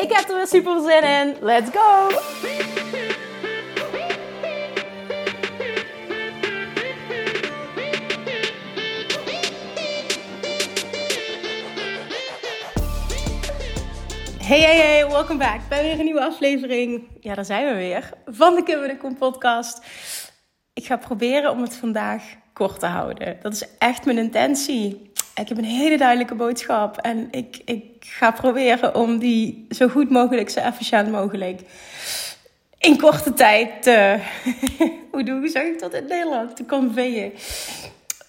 Ik heb er weer super zin in. Let's go! Hey, hey, hey, welkom back bij weer een nieuwe aflevering. Ja, daar zijn we weer. Van de Kim Kom podcast. Ik ga proberen om het vandaag kort te houden. Dat is echt mijn intentie. Ik heb een hele duidelijke boodschap. En ik, ik ga proberen om die zo goed mogelijk, zo efficiënt mogelijk... in korte tijd te... hoe, doe, hoe zeg ik dat in Nederland? Te conveyen.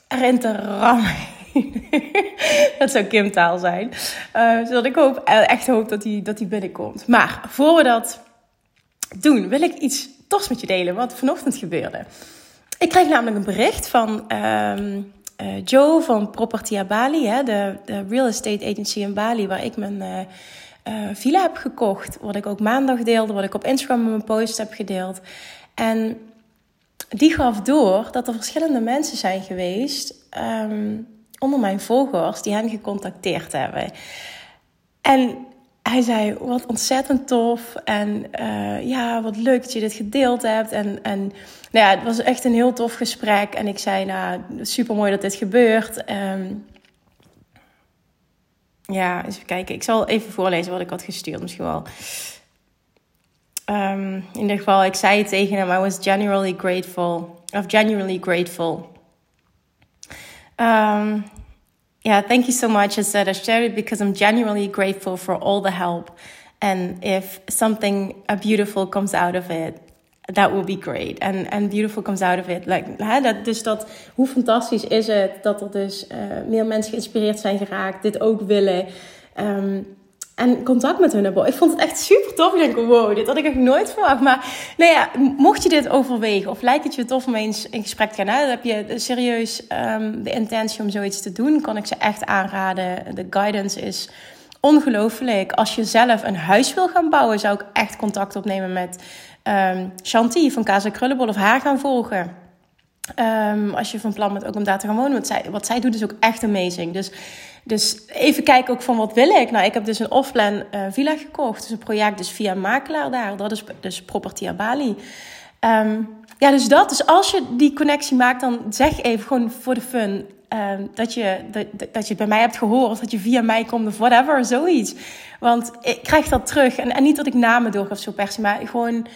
Erin te rammen. dat zou Kim taal zijn. Uh, zodat ik hoop, echt hoop dat hij dat binnenkomt. Maar voor we dat doen, wil ik iets tofs met je delen. Wat vanochtend gebeurde. Ik kreeg namelijk een bericht van um, uh, Joe van Property Bali. Hè, de, de, real estate agency in Bali. Waar ik mijn uh, villa heb gekocht. Wat ik ook maandag deelde. Wat ik op Instagram in mijn post heb gedeeld. En die gaf door dat er verschillende mensen zijn geweest... Um, onder mijn volgers die hen gecontacteerd hebben. En hij zei, wat ontzettend tof. En uh, ja, wat leuk dat je dit gedeeld hebt. En, en nou ja, het was echt een heel tof gesprek. En ik zei, nou, super mooi dat dit gebeurt. Um, ja, eens even kijken. Ik zal even voorlezen wat ik had gestuurd, misschien wel. Um, in ieder geval, ik zei tegen hem, I was genuinely grateful. Of genuinely grateful Um, yeah, thank you so much. Said I shared it because I'm genuinely grateful for all the help. And if something beautiful comes out of it, that will be great. And, and beautiful comes out of it. Like, hè, dat, dus dat, hoe fantastisch is het dat er dus uh, meer mensen geïnspireerd zijn geraakt, dit ook willen. Um, en contact met hun hebben. Ik vond het echt super tof. Ik denk, wow, dit had ik nog nooit verwacht. Maar nou ja, mocht je dit overwegen of lijkt het je tof om eens in gesprek te gaan, dan heb je serieus um, de intentie om zoiets te doen, kan ik ze echt aanraden. De guidance is ongelooflijk. Als je zelf een huis wil gaan bouwen, zou ik echt contact opnemen met um, Shanti van Casa Krullenbol of haar gaan volgen. Um, als je van plan bent ook om daar te gaan wonen. Want zij, wat zij doet is ook echt amazing. Dus dus even kijken ook van wat wil ik. Nou, ik heb dus een offline uh, villa gekocht. Dus een project dus via makelaar daar. Dat is dus Property Bali. Um, ja, dus dat. Dus als je die connectie maakt, dan zeg even gewoon voor de fun... Um, dat, je, dat, dat je het bij mij hebt gehoord, dat je via mij komt of whatever, zoiets. Want ik krijg dat terug. En, en niet dat ik namen doorgeef zo per se, maar gewoon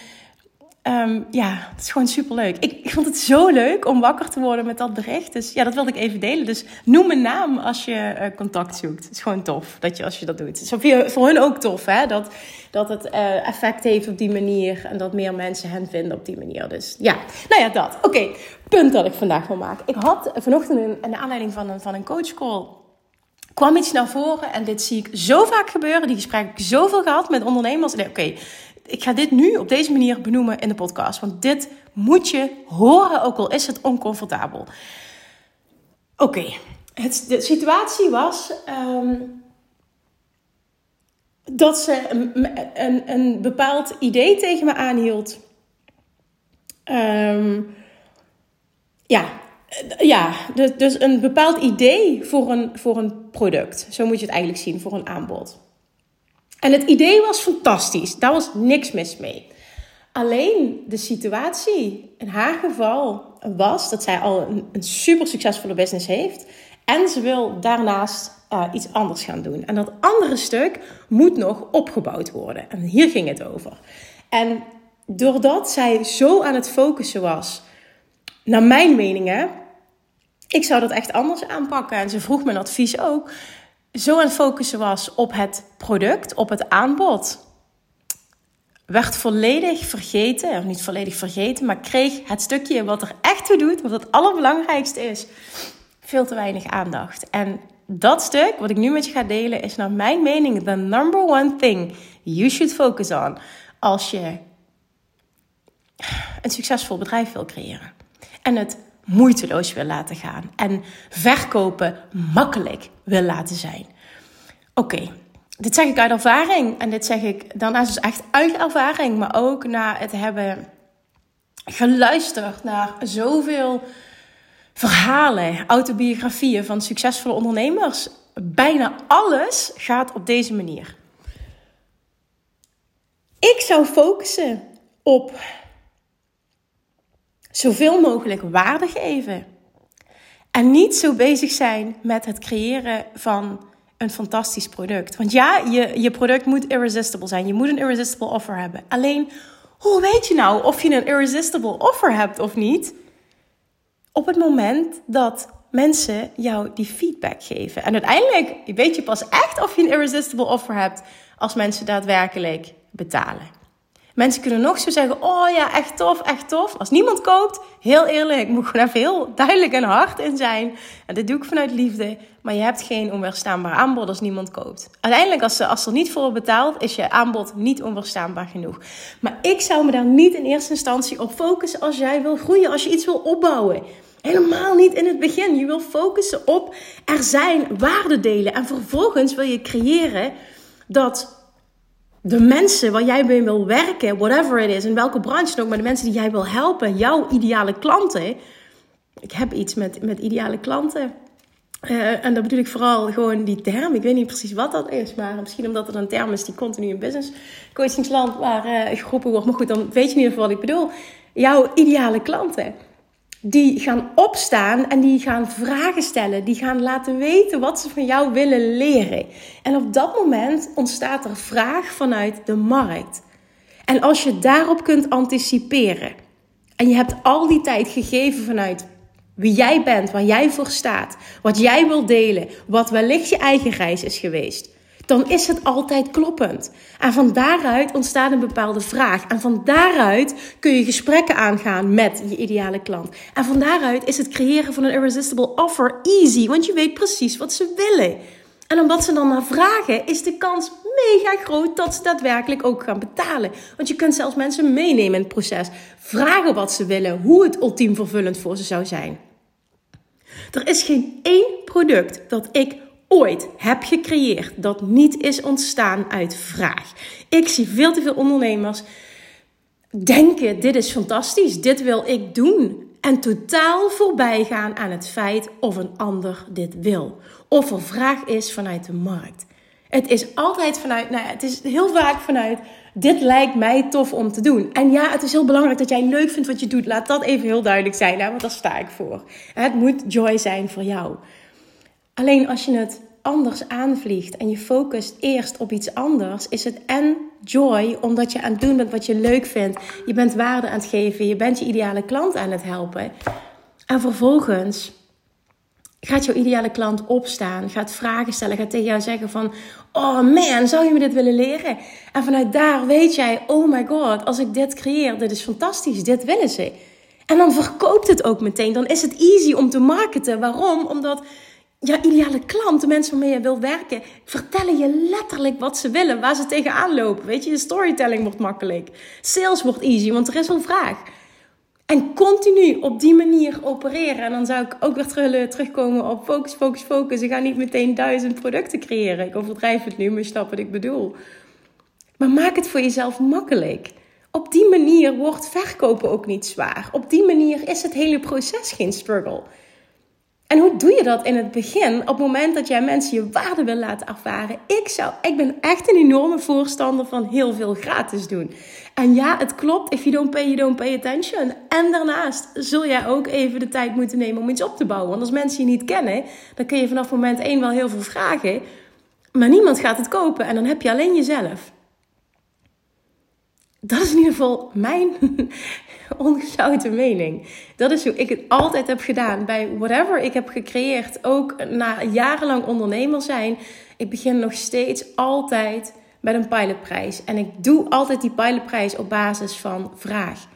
Um, ja, het is gewoon super leuk. Ik, ik, vond het zo leuk om wakker te worden met dat bericht. Dus ja, dat wilde ik even delen. Dus noem een naam als je uh, contact zoekt. Het is gewoon tof dat je, als je dat doet. Het is voor, voor hun ook tof, hè? Dat, dat het uh, effect heeft op die manier. En dat meer mensen hen vinden op die manier. Dus ja, nou ja, dat. Oké, punt dat ik vandaag wil maken. Ik had vanochtend een, een aanleiding van een, van een coachcall kwam iets naar voren. En dit zie ik zo vaak gebeuren. Die gesprekken heb ik zoveel gehad met ondernemers. Nee, oké, ik ga dit nu op deze manier benoemen in de podcast. Want dit moet je horen, ook al is het oncomfortabel. Oké, okay. de situatie was um, dat ze een, een, een, bepaald idee tegen me aanhield. Um, ja, ja, dus, dus een bepaald idee voor een, voor een product. Zo moet je het eigenlijk zien, voor een aanbod. En het idee was fantastisch. Daar was niks mis mee. Alleen de situatie in haar geval was dat zij al een, super succesvolle business heeft. En ze wil daarnaast uh, iets anders gaan doen. En dat andere stuk moet nog opgebouwd worden. En hier ging het over. En doordat zij zo aan het focussen was, naar mijn meningen, ik zou dat echt anders aanpakken. En ze vroeg mijn advies ook zo aan het focussen was op het product, op het aanbod, werd volledig vergeten, of niet volledig vergeten, maar kreeg het stukje wat er echt toe doet, wat het allerbelangrijkste is, veel te weinig aandacht. En dat stuk, wat ik nu met je ga delen, is naar mijn mening the number one thing you should focus on als je een succesvol bedrijf wil creëren. En het moeiteloos wil laten gaan. En verkopen makkelijk wil laten zijn. Oké, dit zeg ik uit ervaring. En dit zeg ik daarnaast dus echt uit ervaring. Maar ook na het hebben geluisterd naar zoveel verhalen, autobiografieën van succesvolle ondernemers. Bijna alles gaat op deze manier. Ik zou focussen op zoveel mogelijk waarde geven. En niet zo bezig zijn met het creëren van een fantastisch product. Want ja, je, je product moet irresistible zijn. Je moet een irresistible offer hebben. Alleen, hoe weet je nou of je een irresistible offer hebt of niet? Op het moment dat mensen jou die feedback geven. En uiteindelijk weet je pas echt of je een irresistible offer hebt als mensen daadwerkelijk betalen. Mensen kunnen nog zo zeggen: Oh ja, echt tof, echt tof. Als niemand koopt, heel eerlijk, ik moet gewoon even heel duidelijk en hard in zijn. En dit doe ik vanuit liefde. Maar je hebt geen onweerstaanbaar aanbod als niemand koopt. Uiteindelijk, als, ze, als er niet voor betaalt, is je aanbod niet onweerstaanbaar genoeg. Maar ik zou me daar niet in eerste instantie op focussen als jij wil groeien, als je iets wil opbouwen. Helemaal niet in het begin. Je wil focussen op er zijn, waarde delen. En vervolgens wil je creëren dat de mensen waar jij mee wil werken, whatever it is, in welke branche ook, maar de mensen die jij wil helpen, jouw ideale klanten. Ik heb iets met, met ideale klanten. Uh, en dat bedoel ik vooral gewoon die term. Ik weet niet precies wat dat is, maar misschien omdat het een term is die continu in business coachingsland waar uh, geroepen wordt. Maar goed, dan weet je in ieder geval wat ik bedoel. Jouw ideale klanten die gaan opstaan en die gaan vragen stellen. Die gaan laten weten wat ze van jou willen leren. En op dat moment ontstaat er vraag vanuit de markt. En als je daarop kunt anticiperen en je hebt al die tijd gegeven vanuit wie jij bent, waar jij voor staat, wat jij wil delen, wat wellicht je eigen reis is geweest dan is het altijd kloppend. En van daaruit ontstaat een bepaalde vraag. En van daaruit kun je gesprekken aangaan met je ideale klant. En van daaruit is het creëren van een irresistible offer easy, want je weet precies wat ze willen. En omdat ze dan naar vragen, is de kans mega groot dat ze daadwerkelijk ook gaan betalen. Want je kunt zelfs mensen meenemen in het proces. Vragen wat ze willen, hoe het ultiem vervullend voor ze zou zijn. Er is geen één product dat ik ooit heb gecreëerd dat niet is ontstaan uit vraag. Ik zie veel te veel ondernemers denken: dit is fantastisch, dit wil ik doen. En totaal voorbij gaan aan het feit of een ander dit wil. Of er vraag is vanuit de markt. Het is altijd vanuit, nou het is heel vaak vanuit, dit lijkt mij tof om te doen. En ja, het is heel belangrijk dat jij leuk vindt wat je doet. Laat dat even heel duidelijk zijn, hè, want daar sta ik voor. Het moet joy zijn voor jou. Alleen als je het anders aanvliegt en je focust eerst op iets anders, is het en joy omdat je aan het doen bent wat je leuk vindt. Je bent waarde aan het geven, je bent je ideale klant aan het helpen. En vervolgens gaat jouw ideale klant opstaan, gaat vragen stellen, gaat tegen jou zeggen van, oh man, zou je me dit willen leren? En vanuit daar weet jij, oh my god, als ik dit creëer, dit is fantastisch, dit willen ze. En dan verkoopt het ook meteen. Dan is het easy om te marketen. Waarom? Omdat ja, ideale klant, de mensen waarmee je wil werken, vertellen je letterlijk wat ze willen, waar ze tegenaan lopen. Weet je, je storytelling wordt makkelijk. Sales wordt easy, want er is een vraag. En continu op die manier opereren. En dan zou ik ook weer terugkomen op focus, focus, focus. Ik ga niet meteen duizend producten creëren. Ik overdrijf het nu, maar je snapt wat ik bedoel. Maar maak het voor jezelf makkelijk. Op die manier wordt verkopen ook niet zwaar. Op die manier is het hele proces geen struggle. En hoe doe je dat in het begin? Op het moment dat jij mensen je waarde wil laten ervaren. Ik, zou, ik ben echt een enorme voorstander van heel veel gratis doen. En ja, het klopt. If you don't pay, you don't pay attention. En daarnaast zul jij ook even de tijd moeten nemen om iets op te bouwen. Want als mensen je niet kennen, dan kun je vanaf moment 1 wel heel veel vragen. Maar niemand gaat het kopen en dan heb je alleen jezelf. Dat is in ieder geval mijn ongezouten mening. Dat is hoe ik het altijd heb gedaan. Bij whatever ik heb gecreëerd, ook na jarenlang ondernemer zijn. Ik begin nog steeds altijd met een pilotprijs. En ik doe altijd die pilotprijs op basis van vraag.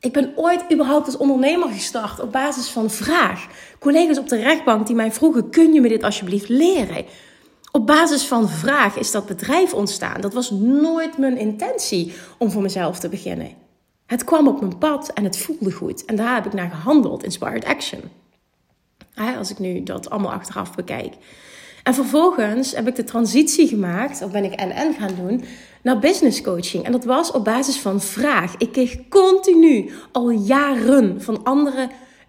Ik ben ooit überhaupt als ondernemer gestart op basis van vraag. Collega's op de rechtbank die mij vroegen: kun je me dit alsjeblieft leren? Op basis van vraag is dat bedrijf ontstaan. Dat was nooit mijn intentie om voor mezelf te beginnen. Het kwam op mijn pad en het voelde goed. En daar heb ik naar gehandeld, inspired action. Als ik nu dat allemaal achteraf bekijk. En vervolgens heb ik de transitie gemaakt, of ben ik NN gaan doen, naar business coaching. En dat was op basis van vraag. Ik kreeg continu, al jaren, van andere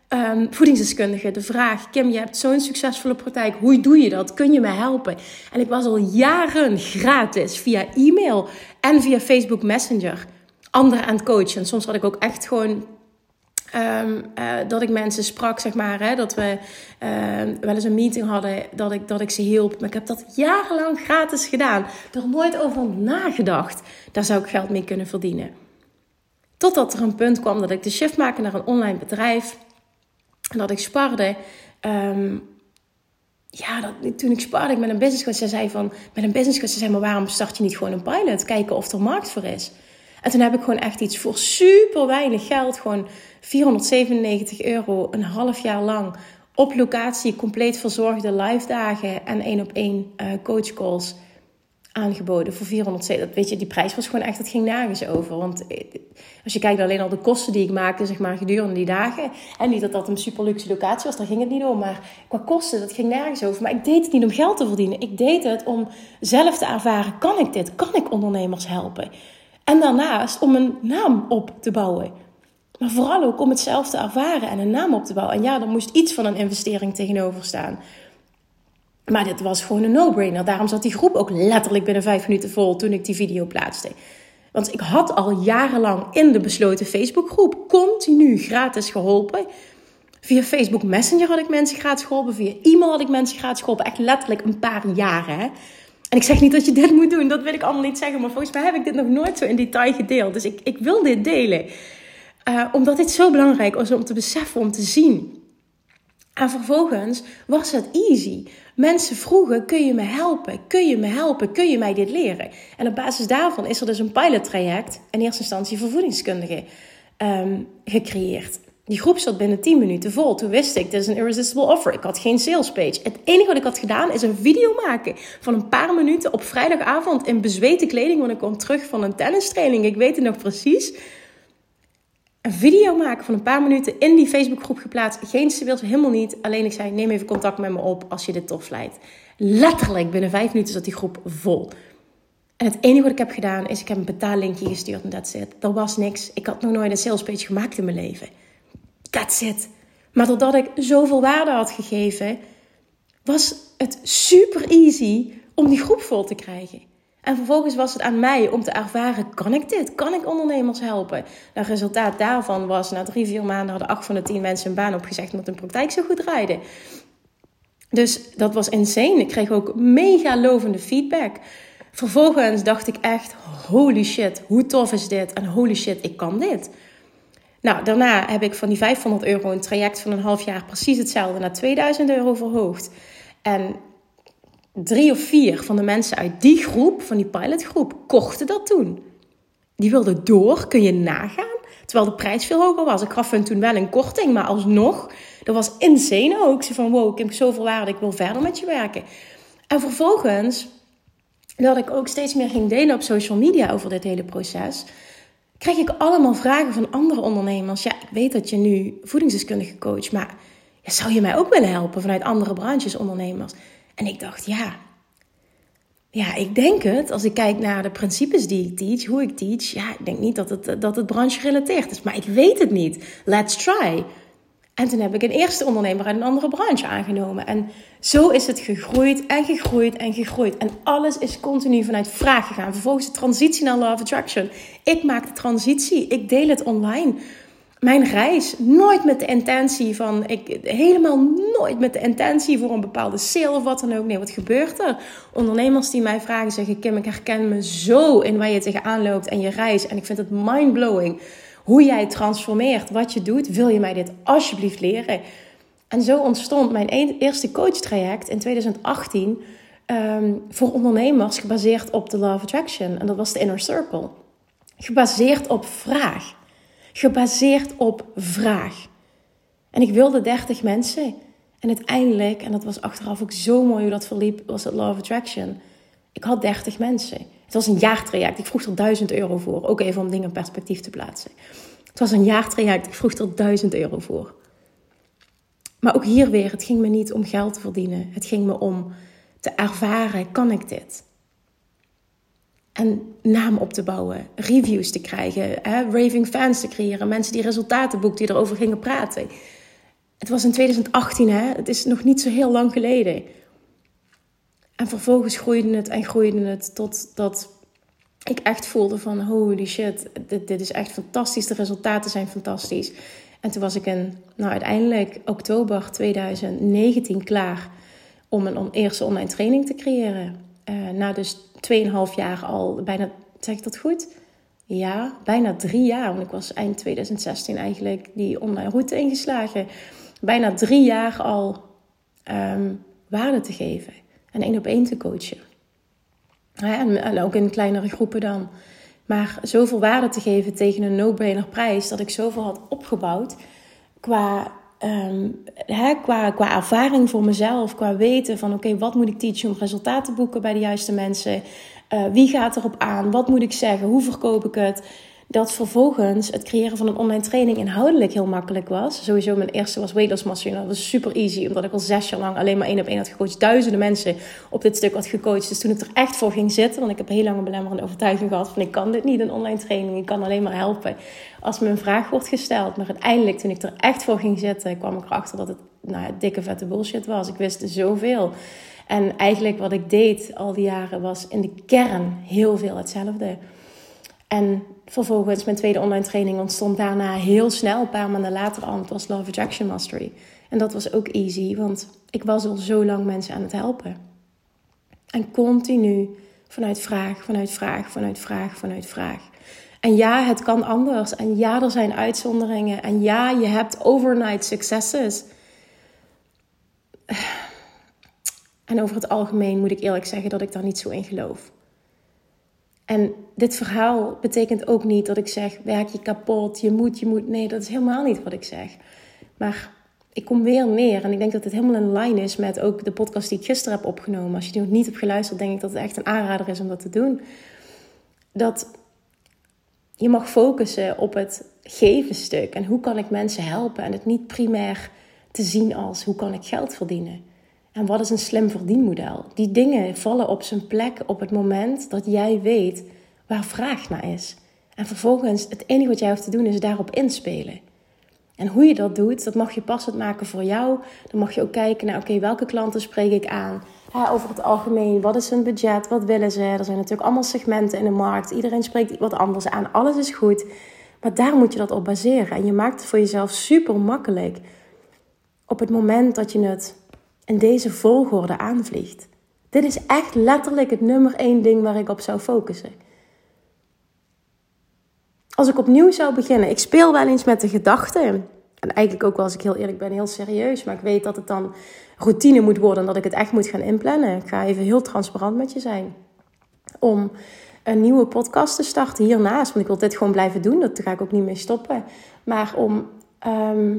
um, voedingsdeskundigen de vraag: Kim, je hebt zo'n succesvolle praktijk. Hoe doe je dat? Kun je me helpen? En ik was al jaren gratis via e-mail en via Facebook Messenger anderen aan het coachen. Soms had ik ook echt gewoon Um, uh, dat ik mensen sprak, zeg maar. Hè, dat we uh, wel eens een meeting hadden, dat ik, dat ik ze hielp. Maar ik heb dat jarenlang gratis gedaan. Er nooit over nagedacht. Daar zou ik geld mee kunnen verdienen. Totdat er een punt kwam dat ik de shift maakte naar een online bedrijf. En dat ik sparde. Um, ja, dat, toen ik sparde ik met een business coach, ze zei van, met een business coach, ze zei, maar waarom start je niet gewoon een pilot? Kijken of er markt voor is. En toen heb ik gewoon echt iets voor super weinig geld, gewoon 497 euro, een half jaar lang op locatie, compleet verzorgde live dagen en één op één uh, coach calls aangeboden voor 407. Dat weet je, die prijs was gewoon echt, het ging nergens over. Want eh, als je kijkt alleen al de kosten die ik maakte, zeg maar, gedurende die dagen. En niet dat dat een super luxe locatie was, daar ging het niet om. Maar qua kosten, dat ging nergens over. Maar ik deed het niet om geld te verdienen. Ik deed het om zelf te ervaren, kan ik dit? Kan ik ondernemers helpen? En daarnaast om een naam op te bouwen. Maar vooral ook om het zelf te ervaren en een naam op te bouwen. En ja, er moest iets van een investering tegenover staan. Maar dit was gewoon een no-brainer. Daarom zat die groep ook letterlijk binnen vijf minuten vol toen ik die video plaatste. Want ik had al jarenlang in de besloten Facebookgroep continu gratis geholpen. Via Facebook Messenger had ik mensen gratis geholpen. Via e-mail had ik mensen gratis geholpen. Echt letterlijk een paar jaren. Hè? En ik zeg niet dat je dit moet doen, dat wil ik allemaal niet zeggen. Maar volgens mij heb ik dit nog nooit zo in detail gedeeld. Dus ik, ik wil dit delen. Uh, omdat dit zo belangrijk is om te beseffen, om te zien. En vervolgens was het easy. Mensen vroegen: kun je me helpen? Kun je me helpen? Kun je mij dit leren? En op basis daarvan is er dus een pilottraject, in eerste instantie voor voedingskundigen, um, gecreëerd. Die groep zat binnen 10 minuten vol. Toen wist ik, dit is een irresistible offer. Ik had geen sales page. Het enige wat ik had gedaan is een video maken van een paar minuten op vrijdagavond in bezweten kleding. Want ik kwam terug van een tennistraining. Ik weet het nog precies. Een video maken van een paar minuten in die Facebookgroep geplaatst. Geen sales, helemaal niet. Alleen ik zei, neem even contact met me op als je dit tof lijkt. Letterlijk binnen 5 minuten zat die groep vol. En het enige wat ik heb gedaan is, ik heb een betaallinkje gestuurd en that's it. Er was niks. Ik had nog nooit een salespage gemaakt in mijn leven. That's it. Maar doordat ik zoveel waarde had gegeven, was het super easy om die groep vol te krijgen. En vervolgens was het aan mij om te ervaren: kan ik dit? Kan ik ondernemers helpen? Het resultaat daarvan was: na drie, vier maanden hadden acht van de tien mensen een baan opgezegd omdat hun praktijk zo goed draaide. Dus dat was insane. Ik kreeg ook mega lovende feedback. Vervolgens dacht ik echt: holy shit, hoe tof is dit? En holy shit, ik kan dit. Nou, daarna heb ik van die 500 euro een traject van een half jaar precies hetzelfde naar 2000 euro verhoogd. En drie of vier van de mensen uit die groep, van die pilotgroep, kochten dat toen. Die wilden door, kun je nagaan. Terwijl de prijs veel hoger was. Ik gaf hun toen wel een korting, maar alsnog, dat was insane ook. Ze van, wow, ik heb zoveel waarde, ik wil verder met je werken. En vervolgens, dat ik ook steeds meer ging delen op social media over dit hele proces krijg ik allemaal vragen van andere ondernemers. Ja, ik weet dat je nu voedingsdeskundige coach, maar ja, zou je mij ook willen helpen vanuit andere branches ondernemers? En ik dacht, ja, ja, ik denk het. Als ik kijk naar de principes die ik teach, hoe ik teach, ja, ik denk niet dat het, dat het branche gerelateerd is, maar ik weet het niet. Let's try. En toen heb ik een eerste ondernemer uit een andere branche aangenomen. En zo is het gegroeid en gegroeid en gegroeid. En alles is continu vanuit vraag gegaan. Vervolgens de transitie naar of Attraction. Ik maak de transitie. Ik deel het online. Mijn reis, nooit met de intentie van, ik, helemaal nooit met de intentie voor een bepaalde sale of wat dan ook. Nee, wat gebeurt er? Ondernemers die mij vragen zeggen, Kim, ik herken me zo in waar je tegenaan loopt en je reis. En ik vind het mindblowing hoe jij transformeert, wat je doet. Wil je mij dit alsjeblieft leren? En zo ontstond mijn e-, eerste coachtraject in 2018 ehm, voor ondernemers gebaseerd op de Law of Attraction. En dat was de Inner Circle. Gebaseerd op vraag. Gebaseerd op vraag. En ik wilde 30 mensen. En uiteindelijk, en dat was achteraf ook zo mooi hoe dat verliep, was het Law of Attraction. Ik had 30 mensen. Het was een jaartraject. Ik vroeg er 1000 euro voor. Ook even om dingen in perspectief te plaatsen. Het was een jaartraject. Ik vroeg er 1000 euro voor. Maar ook hier weer, het ging me niet om geld te verdienen. Het ging me om te ervaren, kan ik dit? En naam op te bouwen, reviews te krijgen, hè, raving fans te creëren, mensen die resultaten boekten, die erover gingen praten. Het was in 2018, hè? het is nog niet zo heel lang geleden. En vervolgens groeide het en groeide het totdat ik echt voelde van holy shit, dit, dit is echt fantastisch, de resultaten zijn fantastisch. En toen was ik in, nou uiteindelijk oktober 2019 klaar om een eerste online training te creëren. Uh, na dus 2,5 jaar al, bijna, zeg ik dat goed? Ja, bijna drie jaar. Want ik was eind 2016 eigenlijk die online route ingeslagen. Bijna drie jaar al um, waarde te geven. En één op één te coachen. en, ook in kleinere groepen dan. Maar zoveel waarde te geven tegen een no-brainer prijs. Dat ik zoveel had opgebouwd qua Um, qua, qua ervaring voor mezelf, qua weten van oké, wat moet ik teachen om resultaten te boeken bij de juiste mensen? Uh, wie gaat erop aan? Wat moet ik zeggen? Hoe verkoop ik het? Dat vervolgens het creëren van een online training inhoudelijk heel makkelijk was. Sowieso mijn eerste was Weight. Dat was super easy, omdat ik al zes jaar lang alleen maar één op één had gecoacht. Duizenden mensen op dit stuk had gecoacht. Dus toen ik er echt voor ging zitten, want ik heb heel lang een belemmerende overtuiging gehad van ik kan dit niet, een online training. Ik kan alleen maar helpen als me een vraag wordt gesteld. Maar uiteindelijk, toen ik er echt voor ging zitten, kwam ik erachter dat het nou, dikke vette bullshit was. Ik wist zoveel. En eigenlijk wat ik deed al die jaren was in de kern heel veel hetzelfde. En vervolgens mijn tweede online training ontstond daarna heel snel, een paar maanden later al. Het was Love Attraction Mastery. En dat was ook easy, want ik was al zo lang mensen aan het helpen. En continu vanuit vraag, vanuit vraag, vanuit vraag, vanuit vraag. En ja, het kan anders. En ja, er zijn uitzonderingen. En ja, je hebt overnight successes. En over het algemeen moet ik eerlijk zeggen dat ik daar niet zo in geloof. En dit verhaal betekent ook niet dat ik zeg: werk je kapot, je moet, je moet. Nee, dat is helemaal niet wat ik zeg. Maar ik kom weer neer en ik denk dat het helemaal in lijn is met ook de podcast die ik gisteren heb opgenomen. Als je die nog niet hebt geluisterd, denk ik dat het echt een aanrader is om dat te doen. Dat je mag focussen op het geven stuk en hoe kan ik mensen helpen en het niet primair te zien als hoe kan ik geld verdienen. En wat is een slim verdienmodel? Die dingen vallen op zijn plek op het moment dat jij weet waar vraag naar is. En vervolgens, het enige wat jij hoeft te doen is daarop inspelen. En hoe je dat doet, dat mag je passend maken voor jou. Dan mag je ook kijken naar, oké, welke klanten spreek ik aan? over het algemeen, wat is hun budget? Wat willen ze? Er zijn natuurlijk allemaal segmenten in de markt. Iedereen spreekt wat anders aan. Alles is goed. Maar daar moet je dat op baseren. En je maakt het voor jezelf super makkelijk. Op het moment dat je het in deze volgorde aanvliegt. Dit is echt letterlijk het nummer één ding waar ik op zou focussen. Als ik opnieuw zou beginnen, ik speel wel eens met de gedachten. En eigenlijk ook wel, als ik heel eerlijk ben, heel serieus. Maar ik weet dat het dan routine moet worden en dat ik het echt moet gaan inplannen. Ik ga even heel transparant met je zijn. Om een nieuwe podcast te starten hiernaast. Want ik wil dit gewoon blijven doen. Dat ga ik ook niet mee stoppen. Maar om ehm,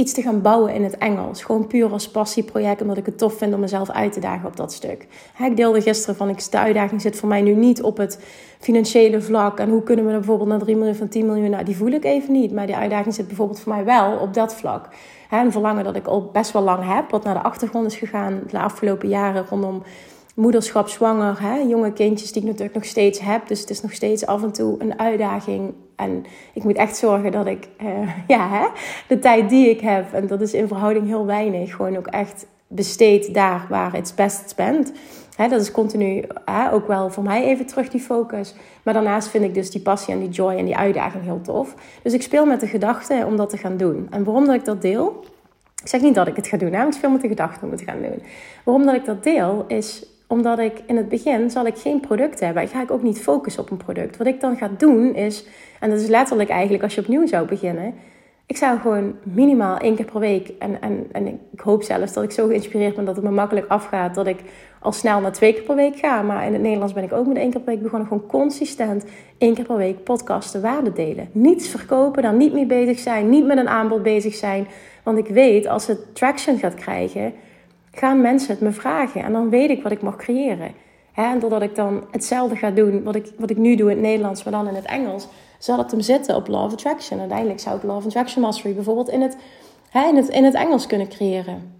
iets te gaan bouwen in het Engels. Gewoon puur als passieproject, omdat ik het tof vind om mezelf uit te dagen op dat stuk. Ik deelde gisteren van, ik, de uitdaging zit voor mij nu niet op het financiële vlak. En hoe kunnen we bijvoorbeeld naar 3 miljoen van 10 miljoen? Nou, die voel ik even niet. Maar die uitdaging zit bijvoorbeeld voor mij wel op dat vlak. Een verlangen dat ik al best wel lang heb, wat naar de achtergrond is gegaan de afgelopen jaren rondom moederschap, zwanger, hè, jonge kindjes die ik natuurlijk nog steeds heb. Dus het is nog steeds af en toe een uitdaging. En ik moet echt zorgen dat ik uh, ja, hè, de tijd die ik heb, en dat is in verhouding heel weinig, gewoon ook echt besteed daar waar het best. Hè, dat is continu ook wel voor mij even terug die focus. Maar daarnaast vind ik dus die passie en die joy en die uitdaging heel tof. Dus ik speel met de gedachte om dat te gaan doen. En waarom dat ik dat deel? Ik zeg niet dat ik het ga doen, hè, ik speel met de gedachte om het te gaan doen. Waarom dat ik dat deel is omdat ik in het begin zal ik geen product hebben. Ik ga ik ook niet focussen op een product. Wat ik dan ga doen is, en dat is letterlijk eigenlijk als je opnieuw zou beginnen. Ik zou gewoon minimaal één keer per week. En, en, en ik hoop zelfs dat ik zo geïnspireerd ben dat het me makkelijk afgaat. Dat ik al snel naar twee keer per week ga. Maar in het Nederlands ben ik ook met één keer per week begonnen. Gewoon consistent één keer per week podcasten, waarde delen. Niets verkopen, daar niet mee bezig zijn. Niet met een aanbod bezig zijn. Want ik weet, als het traction gaat krijgen, gaan mensen het me vragen. En dan weet ik wat ik mag creëren. en doordat ik dan hetzelfde ga doen wat ik, wat ik nu doe in het Nederlands, maar dan in het Engels zal het hem zitten op Law of Attraction. Uiteindelijk zou ik Law of Attraction Mastery bijvoorbeeld in het, in het, in het Engels kunnen creëren.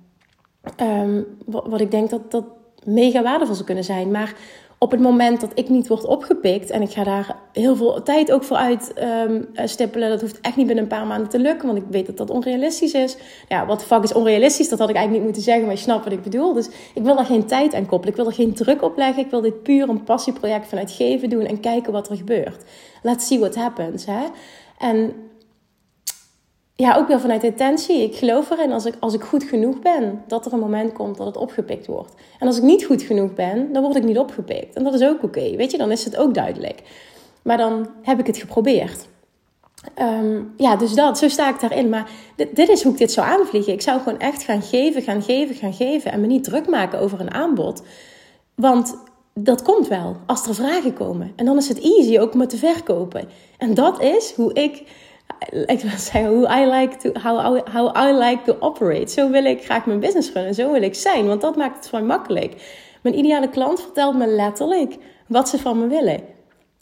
Um, wat, wat, ik denk dat dat mega waardevol zou kunnen zijn. Maar op het moment dat ik niet word opgepikt en ik ga daar heel veel tijd ook voor uit um, stippelen, dat hoeft echt niet binnen een paar maanden te lukken, want ik weet dat dat onrealistisch is. Ja, wat fuck is onrealistisch? Dat had ik eigenlijk niet moeten zeggen, maar je snapt wat ik bedoel. Dus ik wil daar geen tijd aan koppelen, ik wil er geen druk op leggen, ik wil dit puur een passieproject vanuit geven doen en kijken wat er gebeurt. Let's see what happens. Hè? En ja, ook wel vanuit intentie. Ik geloof erin als ik, als ik goed genoeg ben, dat er een moment komt dat het opgepikt wordt. En als ik niet goed genoeg ben, dan word ik niet opgepikt. En dat is ook oké, weet je, dan is het ook duidelijk. Maar dan heb ik het geprobeerd. Ehm, ja, dus dat, zo sta ik daarin. Maar dit, dit, is hoe ik dit zou aanvliegen. Ik zou gewoon echt gaan geven, gaan geven, gaan geven. En me niet druk maken over een aanbod. Want dat komt wel als er vragen komen. En dan is het easy ook om het te verkopen. En dat is hoe ik ik wil zeggen, hoe I like to, how, how I like to operate. Zo wil ik graag mijn business runnen. Zo wil ik zijn, want dat maakt het voor mij makkelijk. Mijn ideale klant vertelt me letterlijk wat ze van me willen.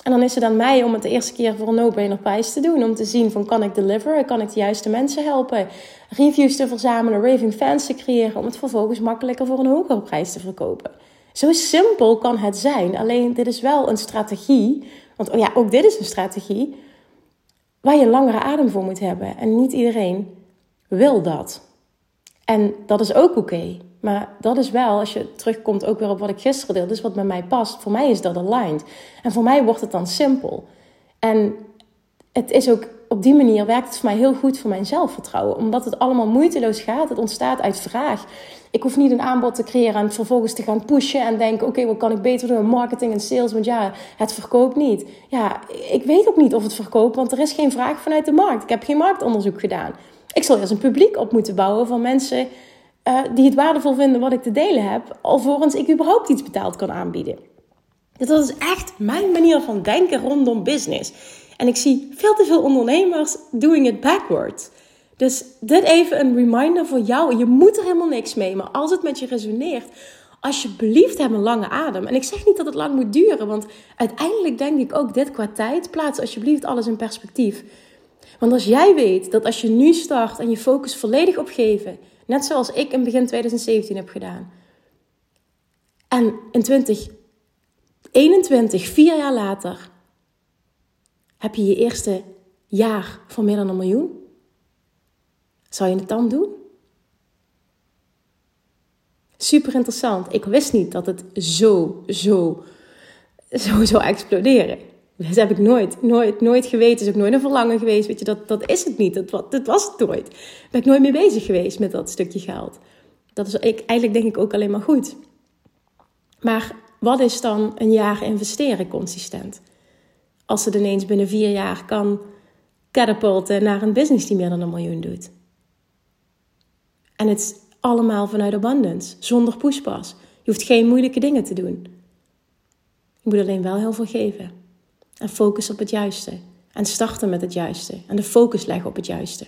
En dan is het aan mij om het de eerste keer voor een no-brainer prijs te doen. Om te zien van kan ik deliveren, kan ik de juiste mensen helpen. Reviews te verzamelen, raving fans te creëren. Om het vervolgens makkelijker voor een hogere prijs te verkopen. Zo simpel kan het zijn. Alleen dit is wel een strategie. Want oh ja, ook dit is een strategie waar je langere adem voor moet hebben. En niet iedereen wil dat. En dat is ook oké. Maar dat is wel, als je terugkomt ook weer op wat ik gisteren deelde, dus wat bij mij past. Voor mij is dat aligned. En voor mij wordt het dan simpel. En het is ook op die manier werkt het voor mij heel goed voor mijn zelfvertrouwen. Omdat het allemaal moeiteloos gaat. Het ontstaat uit vraag. Ik hoef niet een aanbod te creëren en vervolgens te gaan pushen en denken: oké, wat kan ik beter doen? Marketing en sales, want ja, het verkoopt niet. Ja, ik weet ook niet of het verkoopt, want er is geen vraag vanuit de markt. Ik heb geen marktonderzoek gedaan. Ik zal eerst een publiek op moeten bouwen van mensen uh, die het waardevol vinden wat ik te delen heb, alvorens ik überhaupt iets betaald kan aanbieden. Dus dat is echt mijn manier van denken rondom business. En ik zie veel te veel ondernemers doing it backwards. Dus dit even een reminder voor jou. Je moet er helemaal niks mee. Maar als het met je resoneert, alsjeblieft heb een lange adem. En ik zeg niet dat het lang moet duren. Want uiteindelijk denk ik ook dit qua tijd. Plaats alsjeblieft alles in perspectief. Want als jij weet dat als je nu start en je focus volledig op geven. Net zoals ik in begin 2017 heb gedaan. En in 2021, vier jaar later, heb je je eerste jaar van meer dan een miljoen? Zou je het dan doen? Super interessant. Ik wist niet dat het zo, zo, zo zou exploderen. Dat heb ik nooit, nooit, nooit geweten. is ook nooit een verlangen geweest. Weet je, dat, dat is het niet. Dat, dat was het nooit. Ben ik nooit mee bezig geweest met dat stukje geld. Dat is ik, eigenlijk denk ik ook alleen maar goed. Maar wat is dan een jaar investeren consistent? Als het ineens binnen vier jaar kan catapulten naar een business die meer dan een miljoen doet. En het is allemaal vanuit abundance, zonder pushpas. Je hoeft geen moeilijke dingen te doen. Je moet alleen wel heel veel geven. En focus op het juiste. En starten met het juiste. En de focus leggen op het juiste.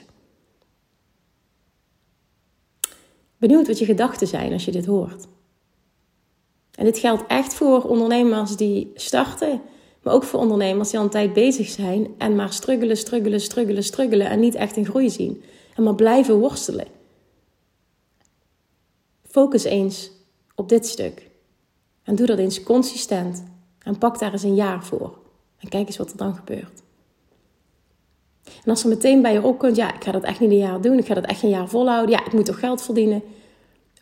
Benieuwd wat je gedachten zijn als je dit hoort. En dit geldt echt voor ondernemers die starten, maar ook voor ondernemers die al een tijd bezig zijn en maar struggelen, struggelen, struggelen, struggelen en niet echt een groei zien. En maar blijven worstelen. Focus eens op dit stuk. En doe dat eens consistent. En pak daar eens een jaar voor. En kijk eens wat er dan gebeurt. En als er meteen bij je opkomt, ja, ik ga dat echt niet een jaar doen. Ik ga dat echt een jaar volhouden. Ja, ik moet toch geld verdienen.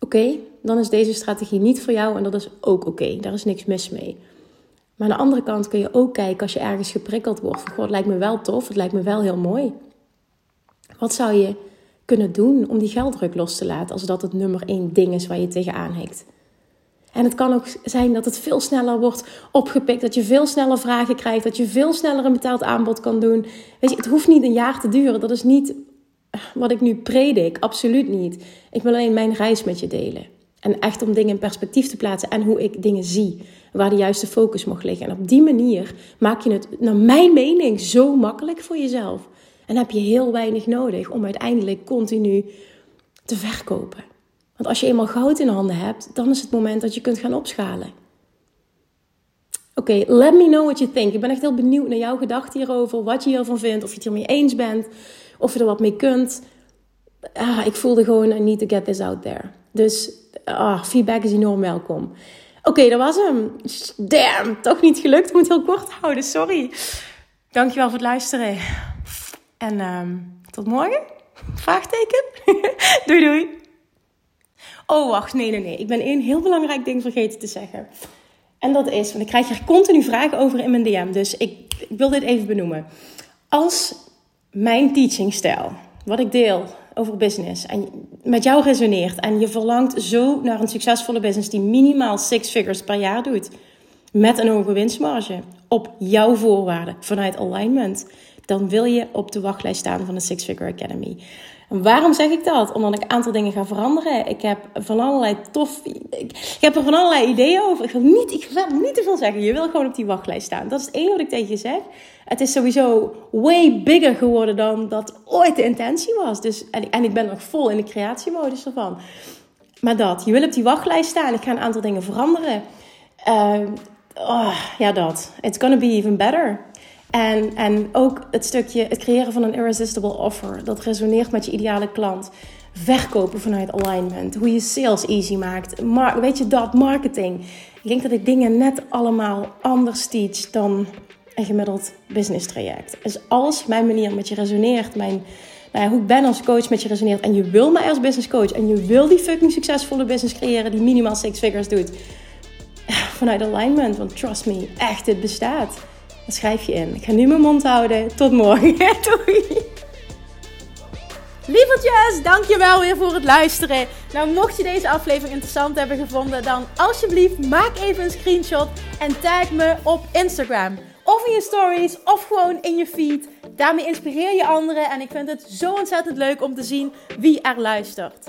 Oké, dan is deze strategie niet voor jou en dat is ook oké. Daar is niks mis mee. Maar aan de andere kant kun je ook kijken als je ergens geprikkeld wordt. Van, goh, het lijkt me wel tof, het lijkt me wel heel mooi. Wat zou je kunnen doen om die gelddruk los te laten als dat het nummer één ding is waar je tegenaan hikt. En het kan ook zijn dat het veel sneller wordt opgepikt, dat je veel sneller vragen krijgt, dat je veel sneller een betaald aanbod kan doen. Weet je, het hoeft niet een jaar te duren. Dat is niet wat ik nu predik, absoluut niet. Ik wil alleen mijn reis met je delen. En echt om dingen in perspectief te plaatsen en hoe ik dingen zie. Waar de juiste focus mag liggen. En op die manier maak je het, naar mijn mening, zo makkelijk voor jezelf. En heb je heel weinig nodig om uiteindelijk continu te verkopen. Want als je eenmaal goud in handen hebt, dan is het moment dat je kunt gaan opschalen. Oké, let me know what you think. Ik ben echt heel benieuwd naar jouw gedachten hierover. Wat je hiervan vindt. Of je het hiermee eens bent. Of je er wat mee kunt. Ah, ik voelde gewoon, I need to get this out there. Dus ah, feedback is enorm welkom. Oké, dat was hem. Damn, toch niet gelukt. Ik moet heel kort houden, sorry. Dankjewel voor het luisteren. En uh, tot morgen? Vraagteken? doei doei. Oh, wacht, nee, nee, nee. Ik ben één heel belangrijk ding vergeten te zeggen. En dat is, want ik krijg hier continu vragen over in mijn DM. Dus ik, ik wil dit even benoemen. Als mijn teachingstijl, wat ik deel over business, en met jou resoneert. En je verlangt zo naar een succesvolle business die minimaal six figures per jaar doet, met een hoge winstmarge, op jouw voorwaarden. Vanuit alignment, dan wil je op de wachtlijst staan van de Six Figure Academy. En waarom zeg ik dat? Omdat ik een aantal dingen ga veranderen. Ik heb van allerlei tof. Ik, heb er van allerlei ideeën over. Ik wil niet, ik niet te veel zeggen. Je wil gewoon op die wachtlijst staan. Dat is het enige wat ik tegen je zeg. Het is sowieso way bigger geworden dan dat ooit de intentie was. Dus, en, en ik ben nog vol in de creatiemodus ervan. Maar dat, je wil op die wachtlijst staan. Ik ga een aantal dingen veranderen. Uh, oh, ja, dat. It's gonna be even better. En, en ook het stukje, het creëren van een irresistible offer. Dat resoneert met je ideale klant. Verkopen vanuit alignment. Hoe je sales easy maakt. Weet je dat, marketing. Ik denk dat ik dingen net allemaal anders teach dan een gemiddeld business traject. Dus als mijn manier met je resoneert, mijn, nou ja, hoe ik ben als coach met je resoneert en je wil mij als business coach en je wil die fucking succesvolle business creëren die minimaal six figures doet, vanuit alignment, want trust me, echt, het bestaat. Dan schrijf je in. Ik ga nu mijn mond houden. Tot morgen. Doei. Lievertjes, dankjewel weer voor het luisteren. Nou, mocht je deze aflevering interessant hebben gevonden, dan alsjeblieft maak even een screenshot en tag me op Instagram. Of in je stories, of gewoon in je feed. Daarmee inspireer je anderen en ik vind het zo ontzettend leuk om te zien wie er luistert.